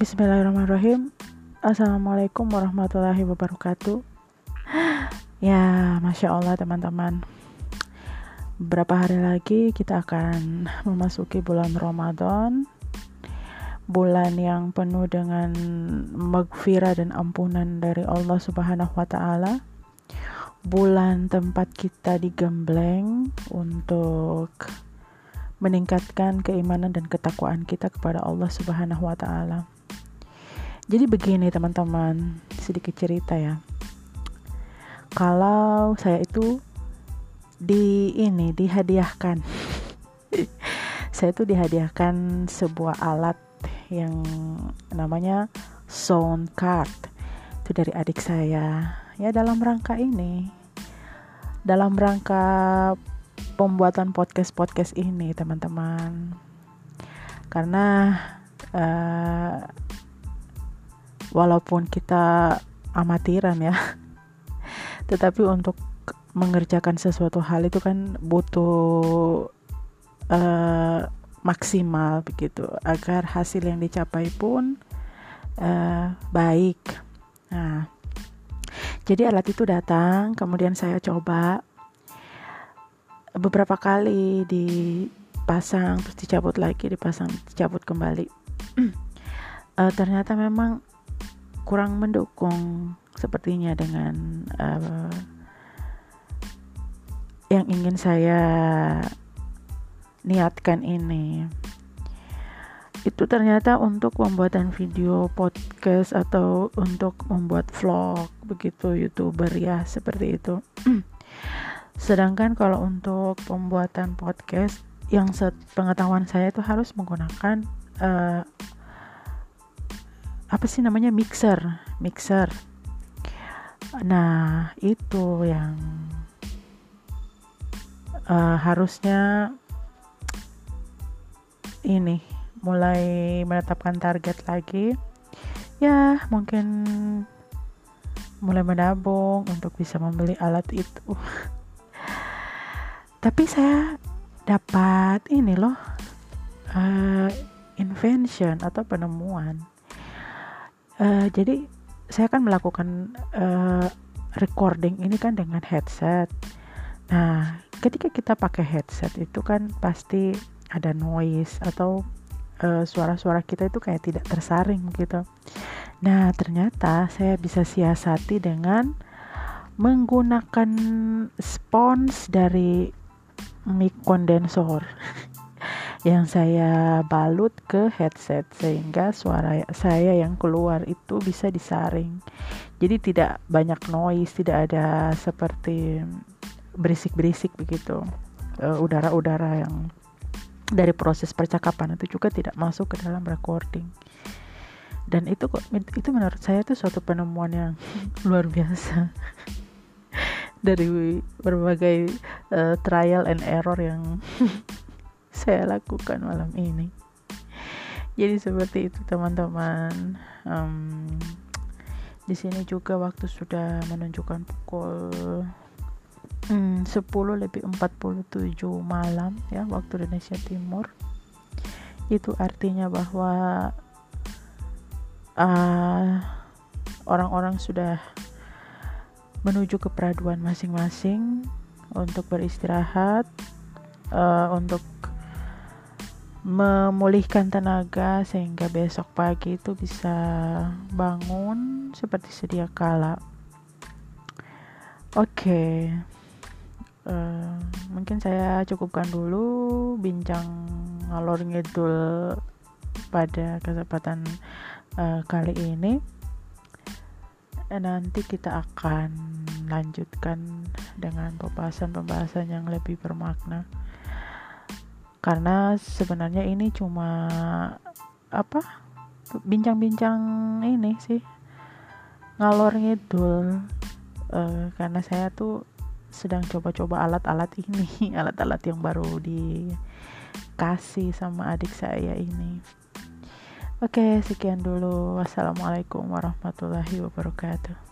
Bismillahirrahmanirrahim. Assalamualaikum warahmatullahi wabarakatuh. Ya, Masya Allah teman-teman. Beberapa hari lagi kita akan memasuki bulan Ramadan? Bulan yang penuh dengan magfirah dan ampunan dari Allah subhanahu wa ta'ala. Bulan tempat kita digembleng untuk meningkatkan keimanan dan ketakwaan kita kepada Allah Subhanahu wa taala. Jadi begini teman-teman, sedikit cerita ya. Kalau saya itu di ini dihadiahkan. saya itu dihadiahkan sebuah alat yang namanya sound card. Itu dari adik saya. Ya dalam rangka ini. Dalam rangka pembuatan podcast-podcast ini, teman-teman. Karena uh, walaupun kita amatiran ya, tetapi untuk mengerjakan sesuatu hal itu kan butuh uh, maksimal begitu agar hasil yang dicapai pun uh, baik. Nah, jadi alat itu datang, kemudian saya coba beberapa kali dipasang terus dicabut lagi dipasang dicabut kembali. Uh, ternyata memang kurang mendukung sepertinya dengan uh, yang ingin saya niatkan ini. Itu ternyata untuk pembuatan video podcast atau untuk membuat vlog begitu youtuber ya seperti itu Sedangkan kalau untuk pembuatan podcast yang pengetahuan saya itu harus menggunakan uh, apa sih namanya mixer, mixer. Nah, itu yang uh, harusnya ini mulai menetapkan target lagi. Ya, mungkin mulai menabung untuk bisa membeli alat itu. tapi saya dapat ini loh uh, invention atau penemuan. Uh, jadi saya kan melakukan uh, recording ini kan dengan headset. Nah ketika kita pakai headset itu kan pasti ada noise atau suara-suara uh, kita itu kayak tidak tersaring gitu. Nah ternyata saya bisa siasati dengan menggunakan spons dari mic kondensor yang saya balut ke headset sehingga suara saya yang keluar itu bisa disaring. Jadi tidak banyak noise, tidak ada seperti berisik-berisik begitu. Eh, udara-udara yang dari proses percakapan itu juga tidak masuk ke dalam recording. Dan itu kok itu menurut saya itu suatu penemuan yang luar biasa dari berbagai uh, trial and error yang saya lakukan malam ini. Jadi seperti itu teman-teman. Um, di sini juga waktu sudah menunjukkan pukul hmm, 10 lebih 47 malam ya waktu Indonesia Timur. Itu artinya bahwa uh, orang-orang sudah menuju ke peraduan masing-masing untuk beristirahat, uh, untuk memulihkan tenaga sehingga besok pagi itu bisa bangun seperti sedia kala. Oke, okay. uh, eh, mungkin saya cukupkan dulu bincang ngalor ngidul pada kesempatan uh, kali ini nanti kita akan lanjutkan dengan pembahasan-pembahasan yang lebih bermakna. Karena sebenarnya ini cuma apa bincang-bincang ini sih ngalor ngidul. Uh, karena saya tuh sedang coba-coba alat-alat ini alat-alat yang baru dikasih sama adik saya ini Oke, sekian dulu. Wassalamualaikum warahmatullahi wabarakatuh.